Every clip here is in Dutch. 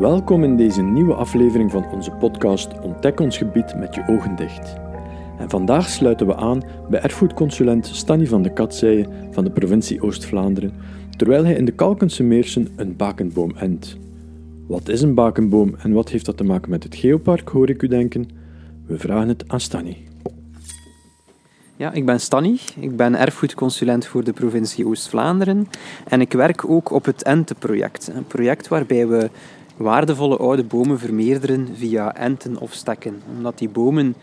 Welkom in deze nieuwe aflevering van onze podcast Ontdek ons gebied met je ogen dicht. En vandaag sluiten we aan bij erfgoedconsulent Stanny van de Katzeijen van de provincie Oost-Vlaanderen, terwijl hij in de Kalkense Meersen een bakenboom ent. Wat is een bakenboom en wat heeft dat te maken met het geopark, hoor ik u denken? We vragen het aan Stanny. Ja, ik ben Stanny. Ik ben erfgoedconsulent voor de provincie Oost-Vlaanderen. En ik werk ook op het Ente-project. Een project waarbij we waardevolle oude bomen vermeerderen via enten of stekken. Omdat die bomen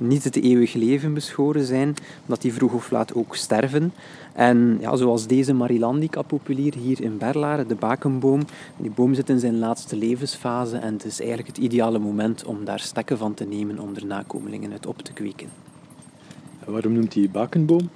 niet het eeuwig leven beschoren zijn, omdat die vroeg of laat ook sterven. En ja, zoals deze Marilandica populier hier in Berlaren, de bakenboom. Die boom zit in zijn laatste levensfase en het is eigenlijk het ideale moment om daar stekken van te nemen om er nakomelingen uit op te kweken. waarom noemt hij bakenboom?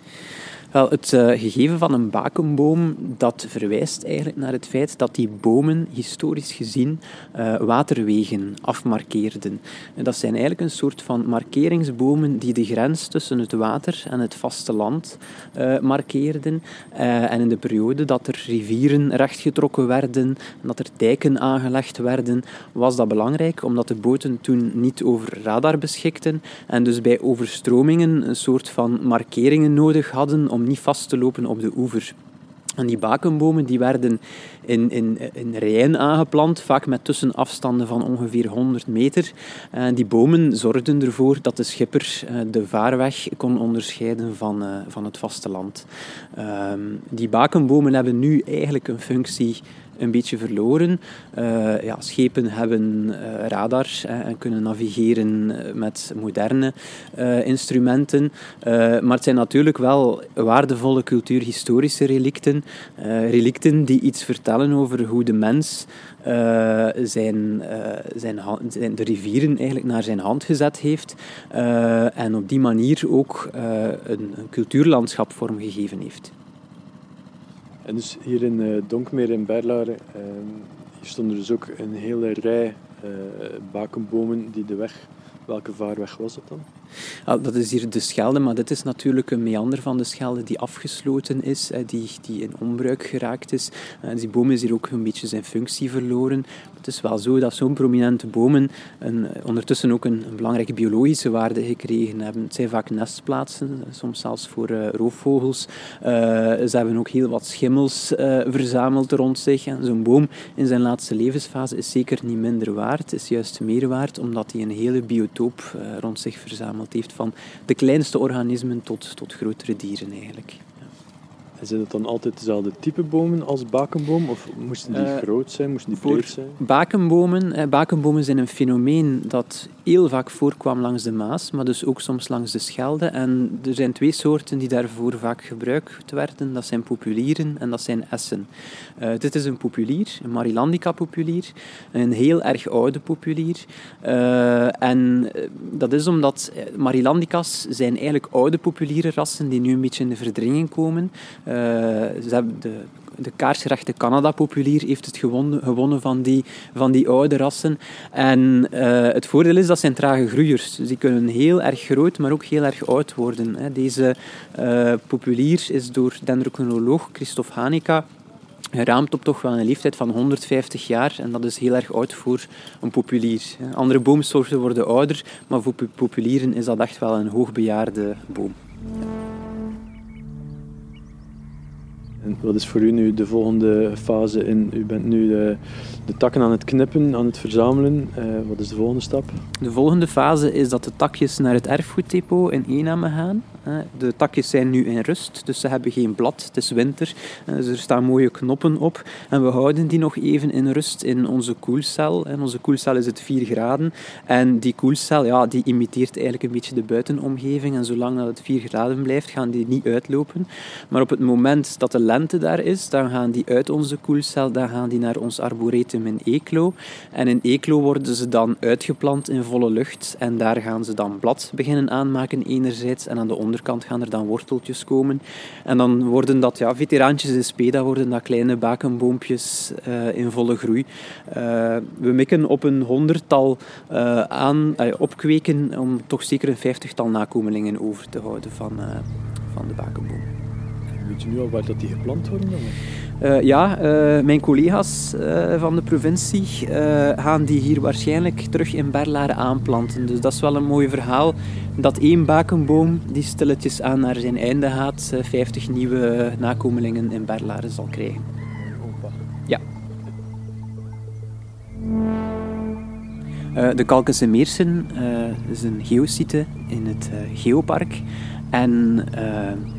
Wel, het uh, gegeven van een bakenboom dat verwijst eigenlijk naar het feit dat die bomen historisch gezien uh, waterwegen afmarkeerden. En dat zijn eigenlijk een soort van markeringsbomen die de grens tussen het water en het vasteland uh, markeerden. en in de periode dat er rivieren rechtgetrokken werden en dat er dijken aangelegd werden, was dat belangrijk omdat de boten toen niet over radar beschikten en dus bij overstromingen een soort van markeringen nodig hadden om niet vast te lopen op de oever. En die bakenbomen die werden in, in, in rijen aangeplant, vaak met tussenafstanden van ongeveer 100 meter. En die bomen zorgden ervoor dat de schipper eh, de vaarweg kon onderscheiden van, uh, van het vasteland. Um, die bakenbomen hebben nu eigenlijk een functie een beetje verloren. Uh, ja, schepen hebben uh, radar en kunnen navigeren met moderne instrumenten. maar het zijn natuurlijk wel waardevolle cultuurhistorische relicten. relicten die iets vertellen over hoe de mens zijn, zijn, zijn, de rivieren eigenlijk naar zijn hand gezet heeft. en op die manier ook een cultuurlandschap vormgegeven heeft. En dus hier in uh, Donkmeer in Berlaren, uh, hier stonden dus ook een hele rij uh, bakenbomen die de weg Welke vaarweg was het dan? Ah, dat is hier de Schelde, maar dit is natuurlijk een meander van de Schelde die afgesloten is, die, die in onbruik geraakt is. Die boom is hier ook een beetje zijn functie verloren. Het is wel zo dat zo'n prominente bomen een, ondertussen ook een, belangrijke biologische waarde gekregen hebben. Het zijn vaak nestplaatsen, soms zelfs voor roofvogels. Ze hebben ook heel wat schimmels verzameld rond zich. Zo'n boom in zijn laatste levensfase is zeker niet minder waard, is juist meer waard, omdat hij een hele bio biotoop rond zich heeft, van de kleinste organismen tot, tot grotere dieren eigenlijk. En zijn het dan altijd dezelfde type bomen als bakenboom? Of moesten die uh, groot zijn, moesten die breed zijn? Bakenbomen, eh, bakenbomen zijn een fenomeen dat heel vaak voorkwam langs de Maas, maar dus ook soms langs de Schelde. En er zijn twee soorten die daarvoor vaak gebruikt werden. Dat zijn populieren en dat zijn essen. Uh, dit is een populier, een Marilandica populier, een heel erg oude populier. Uh, en dat is omdat Marilandicas zijn eigenlijk oude populiere rassen die nu een beetje in de verdringing komen. Uh, hebben de de kaarsrechte Canada-populier heeft het gewonnen, gewonnen van, die, van die oude rassen. En uh, het voordeel is dat zijn trage groeiers. Dus die kunnen heel erg groot, maar ook heel erg oud worden. Hè. Deze uh, populier is door dendrochronoloog Christophe Hanika geraamd op toch wel een leeftijd van 150 jaar. En dat is heel erg oud voor een populier. Andere boomsoorten worden ouder, maar voor populieren is dat echt wel een hoogbejaarde boom. En wat is voor u nu de volgende fase in? U bent nu de, de takken aan het knippen, aan het verzamelen. Uh, wat is de volgende stap? De volgende fase is dat de takjes naar het erfgoeddepot in Ename gaan. De takjes zijn nu in rust, dus ze hebben geen blad. Het is winter, dus er staan mooie knoppen op. En we houden die nog even in rust in onze koelcel. En onze koelcel is het 4 graden. En die koelcel ja, die imiteert eigenlijk een beetje de buitenomgeving. En zolang dat het 4 graden blijft, gaan die niet uitlopen. Maar op het moment dat de lente daar is, dan gaan die uit onze koelcel, dan gaan die naar ons arboretum in Eeklo. En in Eeklo worden ze dan uitgeplant in volle lucht. En daar gaan ze dan blad beginnen aanmaken enerzijds. En aan de onderkant onderkant gaan er dan worteltjes komen. En dan worden dat ja, veteraantjes in speda, worden dat kleine bakenboompjes uh, in volle groei. Uh, we mikken op een honderdtal uh, aan, opkweken om toch zeker een vijftigtal nakomelingen over te houden van, van de bakenboom. Weet je nu al waar dat die geplant worden? Uh, ja, uh, mijn collega's uh, van de provincie gaan die hier waarschijnlijk terug in Berlaren aanplanten. Dus dat is wel een mooi verhaal. Dat één bakenboom die stilletjes aan naar zijn einde gaat, 50 nieuwe nakomelingen in Berlaren zal krijgen. Ja. de Kalkense Meersen is een geosite in het Geopark. En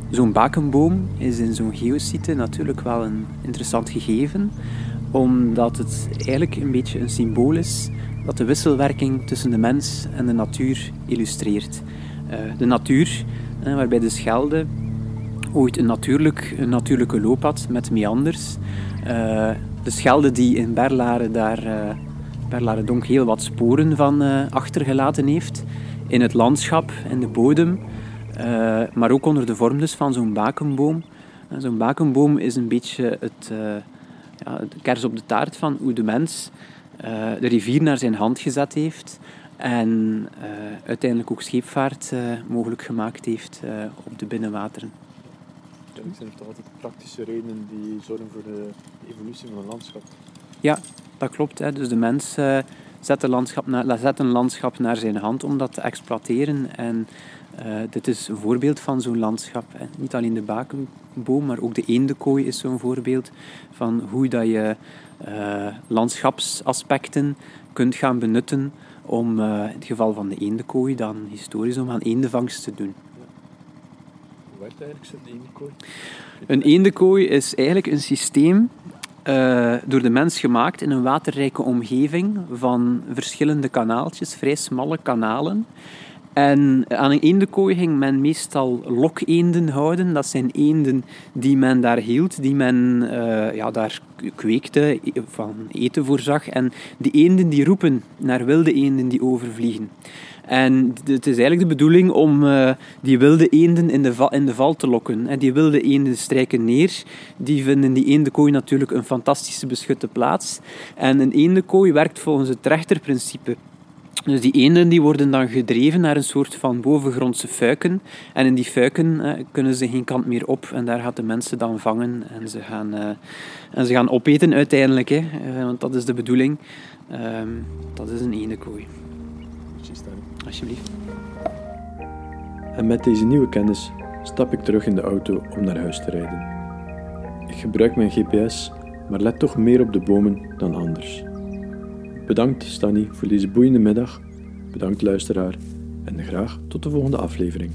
Zo'n bakenboom is in zo'n geosite natuurlijk wel een interessant gegeven, omdat het eigenlijk een beetje een symbool is dat de wisselwerking tussen de mens en de natuur illustreert. Uh, de natuur, uh, waarbij de Schelde ooit een, natuurlijk, natuurlijke loop had met meanders. De Schelde die in Berlaren daar, Berlare Donk heel wat sporen van achtergelaten heeft in het landschap en de bodem. Uh, maar ook onder de vorm dus van zo'n bakenboom. Uh, zo'n bakenboom is een beetje het, uh, ja, de kers op de taart van hoe de mens de rivier naar zijn hand gezet heeft en uiteindelijk ook scheepvaart mogelijk gemaakt heeft op de binnenwateren. Ja, er zijn toch altijd praktische redenen die zorgen voor de evolutie van een landschap. Ja, dat klopt. Hè. Dus de mens zet, een landschap naar, zet een landschap naar zijn hand om dat te exploiteren en uh, dit is een voorbeeld van zo'n landschap. Hè. Niet alleen de bakenboom, maar ook de eendenkooi is zo'n voorbeeld van hoe dat je uh, landschapsaspecten kunt gaan benutten om, uh, in het geval van de eendenkooi, dan historisch om aan eendevangst te doen. Hoe werkt eigenlijk zo'n eendenkooi? Een eendenkooi is eigenlijk een systeem uh, door de mens gemaakt in een waterrijke omgeving van verschillende kanaaltjes, vrij smalle kanalen. En aan een eendenkooi ging men meestal lokeenden houden. Dat zijn eenden die men daar hield, die men uh, ja, daar kweekte, van eten voorzag. En die eenden die roepen naar wilde eenden die overvliegen. En het is eigenlijk de bedoeling om uh, die wilde eenden in de, val, in de val te lokken. En die wilde eenden strijken neer. Die vinden die eendenkooi natuurlijk een fantastische beschutte plaats. En een eendenkooi werkt volgens het rechterprincipe. Dus die eenden die worden dan gedreven naar een soort van bovengrondse fuiken. En in die fuiken eh, kunnen ze geen kant meer op. En daar gaat de mensen dan vangen en ze gaan, uh, en ze gaan opeten uiteindelijk. Hè. Uh, want dat is de bedoeling. Ehm, dat is een eendenkooi. Alsjeblieft. En met deze nieuwe kennis stap ik terug in de auto om naar huis te rijden. Ik gebruik mijn GPS, maar let toch meer op de bomen dan anders. Bedankt Stanny voor deze boeiende middag. Bedankt luisteraar en graag tot de volgende aflevering.